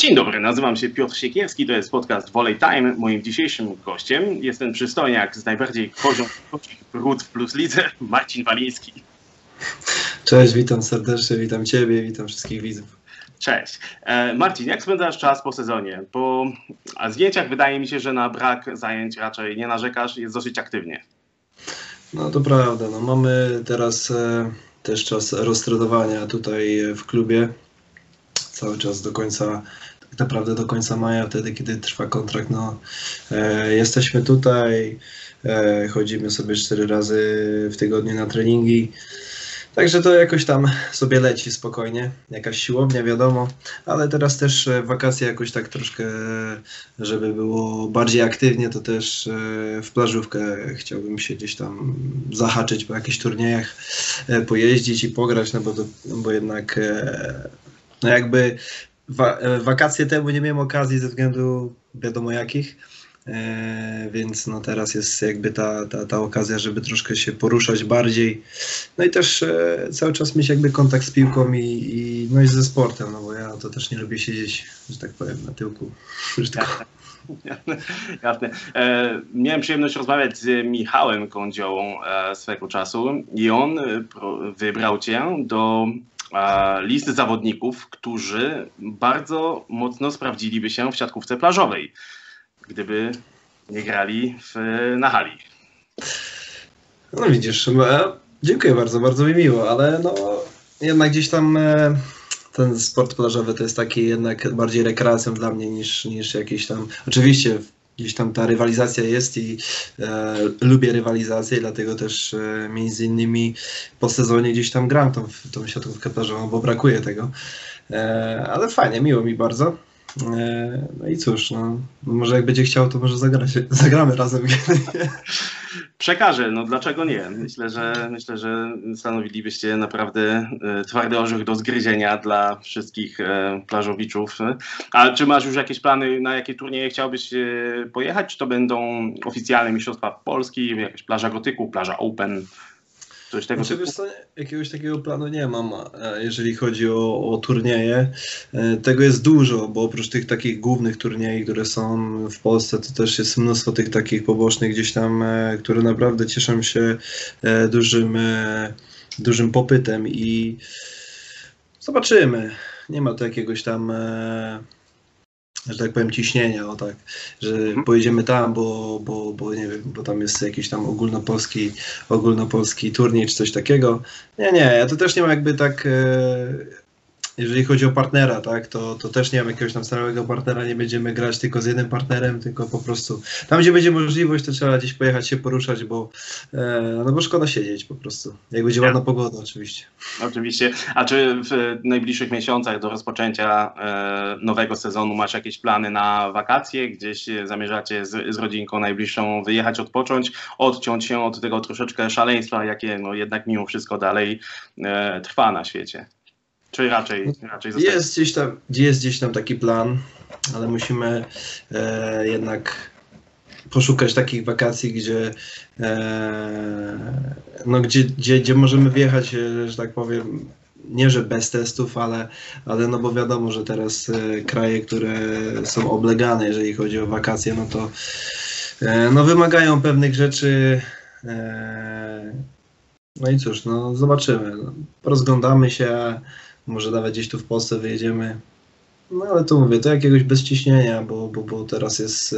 Dzień dobry, nazywam się Piotr Siekierski, to jest podcast Volley Time. Moim dzisiejszym gościem jest ten przystojniak z najbardziej poziom brud w plus lidze, Marcin Waliński. Cześć, witam serdecznie, witam Ciebie, witam wszystkich widzów. Cześć. E, Marcin, jak spędzasz czas po sezonie? Po zdjęciach wydaje mi się, że na brak zajęć raczej nie narzekasz, jest dosyć aktywnie. No to prawda, no mamy teraz e, też czas roztrenowania tutaj w klubie. Cały czas do końca, tak naprawdę do końca maja, wtedy kiedy trwa kontrakt, no e, jesteśmy tutaj, e, chodzimy sobie cztery razy w tygodniu na treningi. Także to jakoś tam sobie leci spokojnie. Jakaś siłownia, wiadomo, ale teraz też e, wakacje jakoś tak troszkę, żeby było bardziej aktywnie, to też e, w plażówkę chciałbym się gdzieś tam zahaczyć po jakichś turniejach, e, pojeździć i pograć, no bo, to, bo jednak no jakby wakacje temu nie miałem okazji ze względu wiadomo jakich E, więc no teraz jest jakby ta, ta, ta okazja, żeby troszkę się poruszać bardziej. No i też e, cały czas mieć jakby kontakt z piłką i, i, no i ze sportem, no bo ja to też nie lubię siedzieć, że tak powiem, na tyłku. Jasne. Jasne. E, miałem przyjemność rozmawiać z Michałem Kądziołą e, swego czasu i on e, wybrał cię do listy zawodników, którzy bardzo mocno sprawdziliby się w siatkówce plażowej gdyby nie grali w, na hali. No widzisz, e, dziękuję bardzo, bardzo mi miło, ale no jednak gdzieś tam e, ten sport plażowy to jest taki jednak bardziej rekreacją dla mnie niż, niż jakiś tam, oczywiście gdzieś tam ta rywalizacja jest i e, lubię rywalizację, dlatego też e, między innymi po sezonie gdzieś tam gram tą, tą siatkówkę plażową, bo brakuje tego. E, ale fajnie, miło mi bardzo. E, no i cóż, no, może jak będzie chciał, to może zagrać, zagramy razem. Przekażę, no dlaczego nie? Myślę, że myślę, że stanowilibyście naprawdę e, twardy orzech do zgryzienia dla wszystkich e, plażowiczów. A czy masz już jakieś plany, na jakie turnieje chciałbyś pojechać? Czy to będą oficjalne Mistrzostwa Polski, jakaś plaża gotyku, plaża Open? Coś tego znaczy, typu? Jakiegoś takiego planu nie mam, e, jeżeli chodzi o, o turnieje. E, tego jest dużo, bo oprócz tych takich głównych turniejów, które są w Polsce, to też jest mnóstwo tych takich pobocznych gdzieś tam, e, które naprawdę cieszą się dużym, dużym popytem i zobaczymy. Nie ma to jakiegoś tam że tak powiem, ciśnienia, o tak, że mhm. pojedziemy tam, bo, bo, bo nie wiem, bo tam jest jakiś tam ogólnopolski, ogólnopolski turniej czy coś takiego. Nie, nie, ja to też nie mam jakby tak e, jeżeli chodzi o partnera, tak, to, to też nie mam jakiegoś tam stałego partnera, nie będziemy grać tylko z jednym partnerem, tylko po prostu tam, gdzie będzie możliwość, to trzeba gdzieś pojechać się poruszać, bo, e, no bo szkoda siedzieć po prostu, jak będzie ładna pogoda oczywiście. Oczywiście, a czy w najbliższych miesiącach do rozpoczęcia e, nowego sezonu masz jakieś plany na wakacje, gdzieś zamierzacie z, z rodzinką najbliższą wyjechać, odpocząć, odciąć się od tego troszeczkę szaleństwa, jakie no jednak mimo wszystko dalej e, trwa na świecie? Czy raczej, raczej? Jest gdzieś, tam, jest gdzieś tam taki plan, ale musimy e, jednak poszukać takich wakacji, gdzie, e, no, gdzie, gdzie, gdzie możemy wjechać, e, że tak powiem, nie że bez testów, ale, ale no bo wiadomo, że teraz e, kraje, które są oblegane, jeżeli chodzi o wakacje, no to e, no wymagają pewnych rzeczy. E, no i cóż, no zobaczymy. Rozglądamy się, może nawet gdzieś tu w Polsce wyjedziemy. No ale tu mówię, to jakiegoś bez ciśnienia, bo, bo, bo teraz jest e,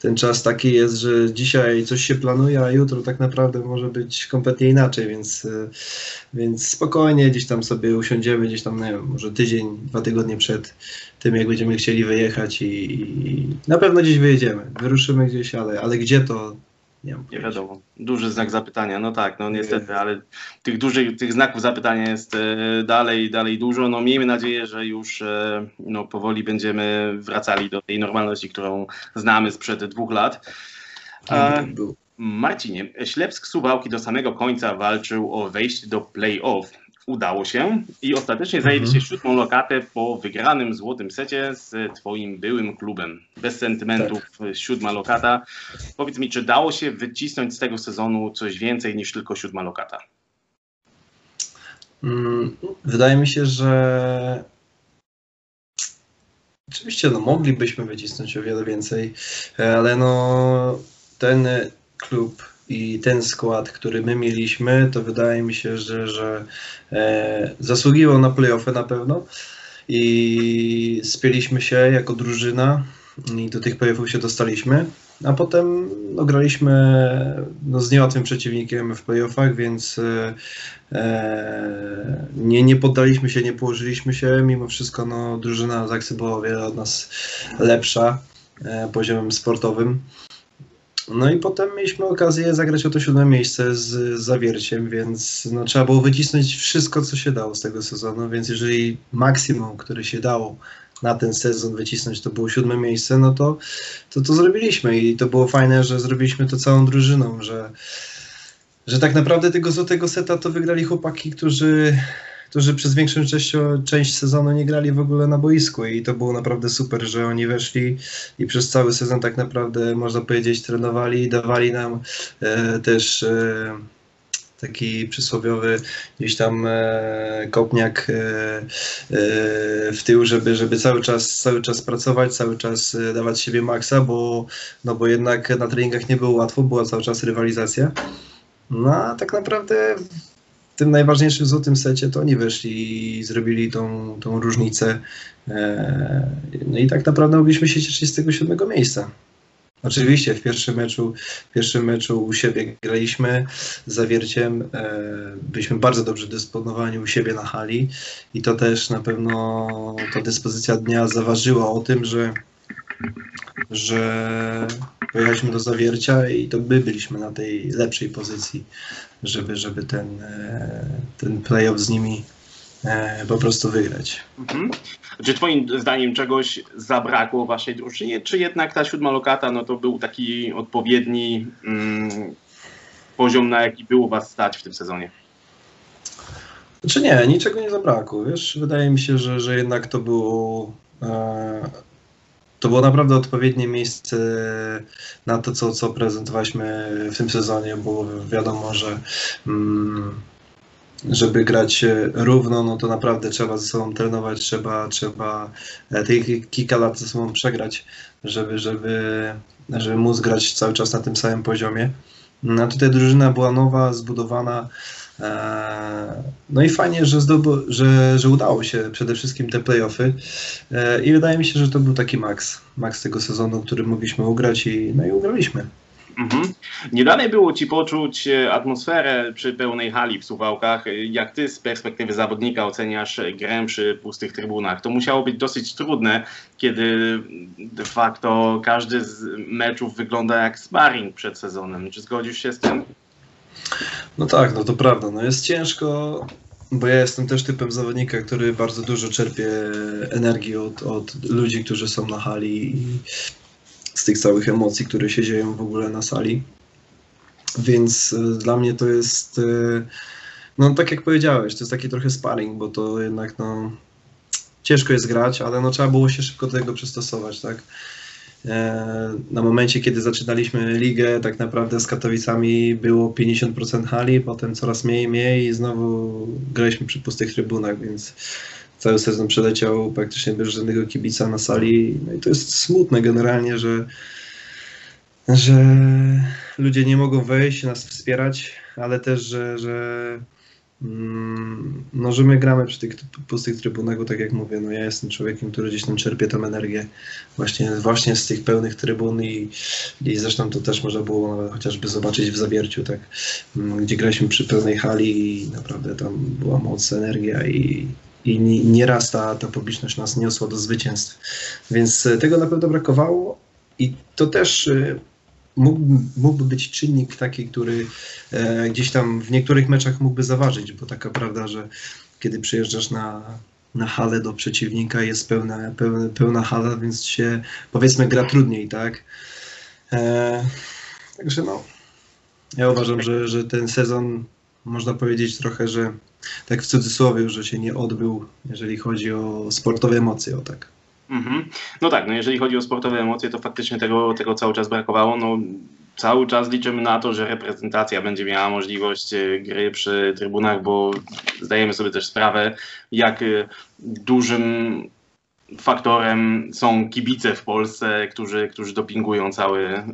ten czas taki jest, że dzisiaj coś się planuje, a jutro tak naprawdę może być kompletnie inaczej, więc, e, więc spokojnie gdzieś tam sobie usiądziemy, gdzieś tam, nie wiem, może tydzień, dwa tygodnie przed tym, jak będziemy chcieli wyjechać i, i na pewno gdzieś wyjedziemy. Wyruszymy gdzieś, ale, ale gdzie to nie, nie wiadomo. Duży znak zapytania. No tak, no niestety, ale tych dużych, tych znaków zapytania jest e, dalej, dalej dużo. No miejmy nadzieję, że już e, no, powoli będziemy wracali do tej normalności, którą znamy sprzed dwóch lat. E, Marcinie, Ślepsk Suwałki do samego końca walczył o wejście do play-off udało się i ostatecznie zajęli się siódmą lokatę po wygranym złotym secie z twoim byłym klubem. Bez sentymentów tak. siódma lokata. Powiedz mi, czy dało się wycisnąć z tego sezonu coś więcej niż tylko siódma lokata? Mm, wydaje mi się, że Oczywiście, no moglibyśmy wycisnąć o wiele więcej, ale no ten klub i ten skład, który my mieliśmy, to wydaje mi się, że, że e, zasługiwał na playoffy na pewno. I spieliśmy się jako drużyna i do tych playoffów się dostaliśmy, a potem no, graliśmy no, z niełatwym przeciwnikiem w playoffach, więc e, e, nie, nie poddaliśmy się, nie położyliśmy się, mimo wszystko no, drużyna Zaksy była o wiele od nas lepsza e, poziomem sportowym. No i potem mieliśmy okazję zagrać o to siódme miejsce z zawierciem, więc no, trzeba było wycisnąć wszystko, co się dało z tego sezonu, więc jeżeli maksimum, które się dało na ten sezon wycisnąć, to było siódme miejsce, no to to, to zrobiliśmy i to było fajne, że zrobiliśmy to całą drużyną, że, że tak naprawdę tego złotego seta to wygrali chłopaki, którzy którzy przez większą część, część sezonu nie grali w ogóle na boisku i to było naprawdę super, że oni weszli i przez cały sezon tak naprawdę można powiedzieć trenowali i dawali nam e, też e, taki przysłowiowy gdzieś tam e, kopniak e, e, w tył, żeby, żeby cały czas cały czas pracować, cały czas e, dawać siebie maksa, bo, no bo jednak na treningach nie było łatwo, była cały czas rywalizacja. No a tak naprawdę tym najważniejszym złotym secie to oni wyszli i zrobili tą, tą różnicę. E, no i tak naprawdę mogliśmy się cieszyć z tego siódmego miejsca. Oczywiście w pierwszym meczu, w pierwszym meczu u siebie graliśmy z zawierciem, e, byliśmy bardzo dobrze dysponowani u siebie na hali i to też na pewno ta dyspozycja dnia zaważyła o tym, że, że pojechaliśmy do zawiercia i to my byliśmy na tej lepszej pozycji żeby, żeby ten, e, ten playoff z nimi e, po prostu wygrać. Mhm. Czy twoim zdaniem czegoś zabrakło waszej drużynie, czy jednak ta siódma lokata no to był taki odpowiedni mm, poziom, na jaki było was stać w tym sezonie? Czy nie, niczego nie zabrakło. Wiesz, wydaje mi się, że, że jednak to było e, to było naprawdę odpowiednie miejsce na to, co, co prezentowaliśmy w tym sezonie, bo wiadomo, że mm, żeby grać równo, no to naprawdę trzeba ze sobą trenować, trzeba, trzeba e, tych kilka lat ze sobą przegrać, żeby, żeby, żeby móc grać cały czas na tym samym poziomie. No, a tutaj drużyna była nowa, zbudowana, no i fajnie, że, zdobył, że, że udało się przede wszystkim te playoffy e, i wydaje mi się, że to był taki maks, maks tego sezonu, który mogliśmy ugrać i, no i ugraliśmy. Mhm. Nie dalej było Ci poczuć e, atmosferę przy pełnej hali w Suwałkach. Jak Ty z perspektywy zawodnika oceniasz grę przy pustych trybunach? To musiało być dosyć trudne, kiedy de facto każdy z meczów wygląda jak sparring przed sezonem. Czy zgodzisz się z tym? No tak, no to prawda. No jest ciężko, bo ja jestem też typem zawodnika, który bardzo dużo czerpie energii od, od ludzi, którzy są na hali i z tych całych emocji, które się dzieją w ogóle na sali. Więc e, dla mnie to jest, e, no tak jak powiedziałeś, to jest taki trochę sparring, bo to jednak no ciężko jest grać, ale no trzeba było się szybko do tego przystosować, tak? E, na momencie, kiedy zaczynaliśmy ligę, tak naprawdę z Katowicami było 50% hali, potem coraz mniej, mniej i znowu graliśmy przy pustych trybunach, więc cały sezon przeleciał praktycznie bez żadnego kibica na sali. No i to jest smutne generalnie, że, że ludzie nie mogą wejść, nas wspierać, ale też, że, że no, że my gramy przy tych pustych trybunach, bo tak jak mówię, no ja jestem człowiekiem, który gdzieś tam czerpie tę energię właśnie, właśnie z tych pełnych trybun i, i zresztą to też można było chociażby zobaczyć w Zawierciu, tak, mm, gdzie graliśmy przy pełnej hali i naprawdę tam była moc, energia i, i nieraz ta, ta publiczność nas niosła do zwycięstw. Więc tego na pewno brakowało i to też e, mógłby, mógłby być czynnik taki, który e, gdzieś tam w niektórych meczach mógłby zaważyć, bo taka prawda, że kiedy przyjeżdżasz na, na halę do przeciwnika, jest pełna, pełna, pełna hala, więc się powiedzmy gra trudniej, tak? E, także no, ja uważam, że, że ten sezon można powiedzieć trochę, że tak w cudzysłowie, że się nie odbył, jeżeli chodzi o sportowe emocje, o tak. Mhm. No tak, no jeżeli chodzi o sportowe emocje, to faktycznie tego, tego cały czas brakowało. No, cały czas liczymy na to, że reprezentacja będzie miała możliwość e, gry przy trybunach, bo zdajemy sobie też sprawę, jak e, dużym faktorem są kibice w Polsce, którzy, którzy dopingują cały, e,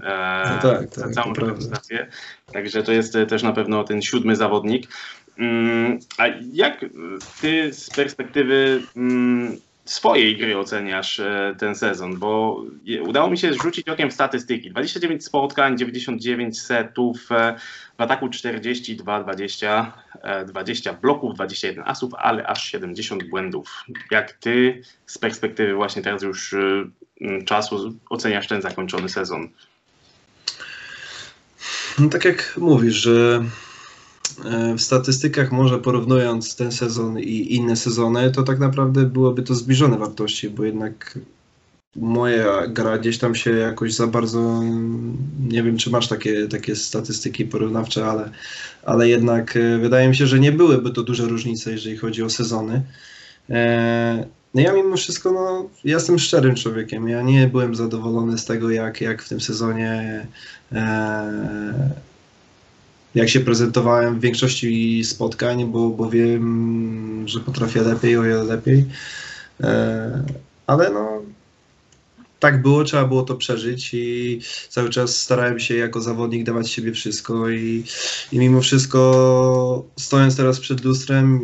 No tak, tak, całą reprezentację. Także to jest e, też na pewno ten siódmy zawodnik. Mm, A jak ty z perspektywy mm, swojej gry oceniasz e, ten sezon? Bo udało mi się rzucić okiem w statystyki. 29 spotkań, 99 setów, e, w ataku 42, 20, e, 20 bloków, 21 asów, ale aż 70 błędów. Jak ty z perspektywy właśnie teraz już e, czasu oceniasz ten zakończony sezon? No tak jak mówisz, że w statystykach może porównując ten sezon i inne sezony, to tak naprawdę byłoby to zbliżone wartości, bo jednak moja gra gdzieś tam się jakoś za bardzo, nie wiem czy masz takie, takie statystyki porównawcze, ale, ale jednak e, wydaje mi się, że nie byłyby to duże różnice, jeżeli chodzi o sezony. E, No ja mimo wszystko, no, ja jestem szczerym człowiekiem. Ja nie byłem zadowolony z tego, jak, jak w tym sezonie e, jak się prezentowałem w większości spotkań, bo, bo wiem, że potrafię lepiej, o wiele lepiej. E, ale no, tak było, trzeba było to przeżyć i cały czas starałem się jako zawodnik dawać siebie wszystko i, i mimo wszystko stojąc teraz przed lustrem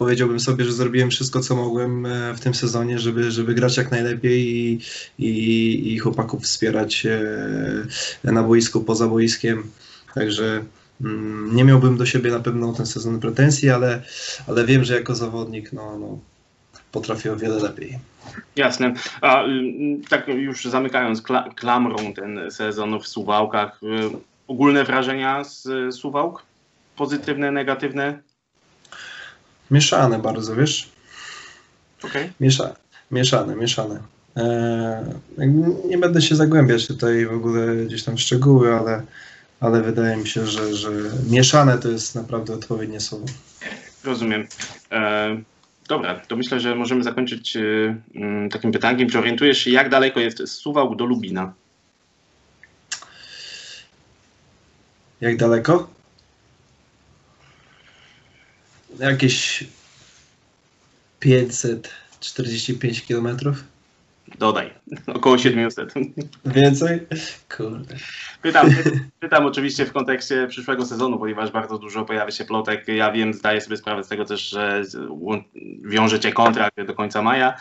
powiedziałbym sobie, że zrobiłem wszystko, co mogłem e, w tym sezonie, żeby, żeby grać jak najlepiej i, i, i chłopaków wspierać e, na boisku, poza boiskiem. Także mm, nie miałbym do siebie na pewno ten sezon pretensji, ale, ale wiem, że jako zawodnik no, no, potrafię o wiele lepiej. Jasne. A y, tak już zamykając kla- klamrą ten sezon w Suwałkach, y, ogólne wrażenia z Suwałk? Pozytywne, negatywne? Mieszane bardzo, wiesz? Okej. Miesza, mieszane, mieszane. E, jakby nie będę się zagłębiać tutaj w ogóle gdzieś tam w szczegóły, ale, ale wydaje mi się, że, że mieszane to jest naprawdę odpowiednie słowo. Rozumiem. E, dobra, to myślę, że możemy zakończyć y, mm, takim pytaniem. Czy orientujesz się, jak daleko jest Suwałk do Lubina? Jak daleko? Jakieś 545 kilometrów? Dodaj, około 700. Więcej? Kurde. Pytam, pytam oczywiście w kontekście przyszłego sezonu, ponieważ bardzo dużo pojawia się plotek. Ja wiem, zdaję sobie sprawę z tego też, że łą- wiąże cię kontrakt do końca maja.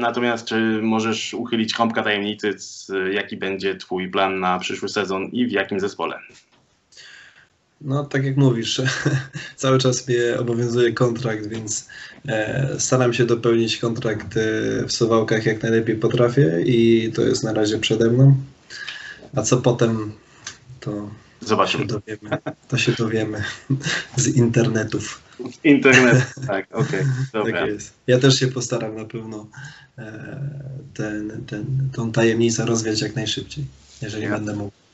Natomiast czy możesz uchylić kąpka tajemnicy, jaki będzie twój plan na przyszły sezon i w jakim zespole? No, tak jak mówisz, cały czas mnie obowiązuje kontrakt, więc e, staram się dopełnić kontrakt e, w Suwałkach jak najlepiej potrafię i to jest na razie przede mną. A co potem, to się Zobaczymy. dowiemy, to się dowiemy z internetów. Internet, tak, okej, dobra. Tak jest. Ja też się postaram na pewno e, ten, ten, tą tajemnicę rozwiać jak najszybciej, jeżeli Ja. będę mógł.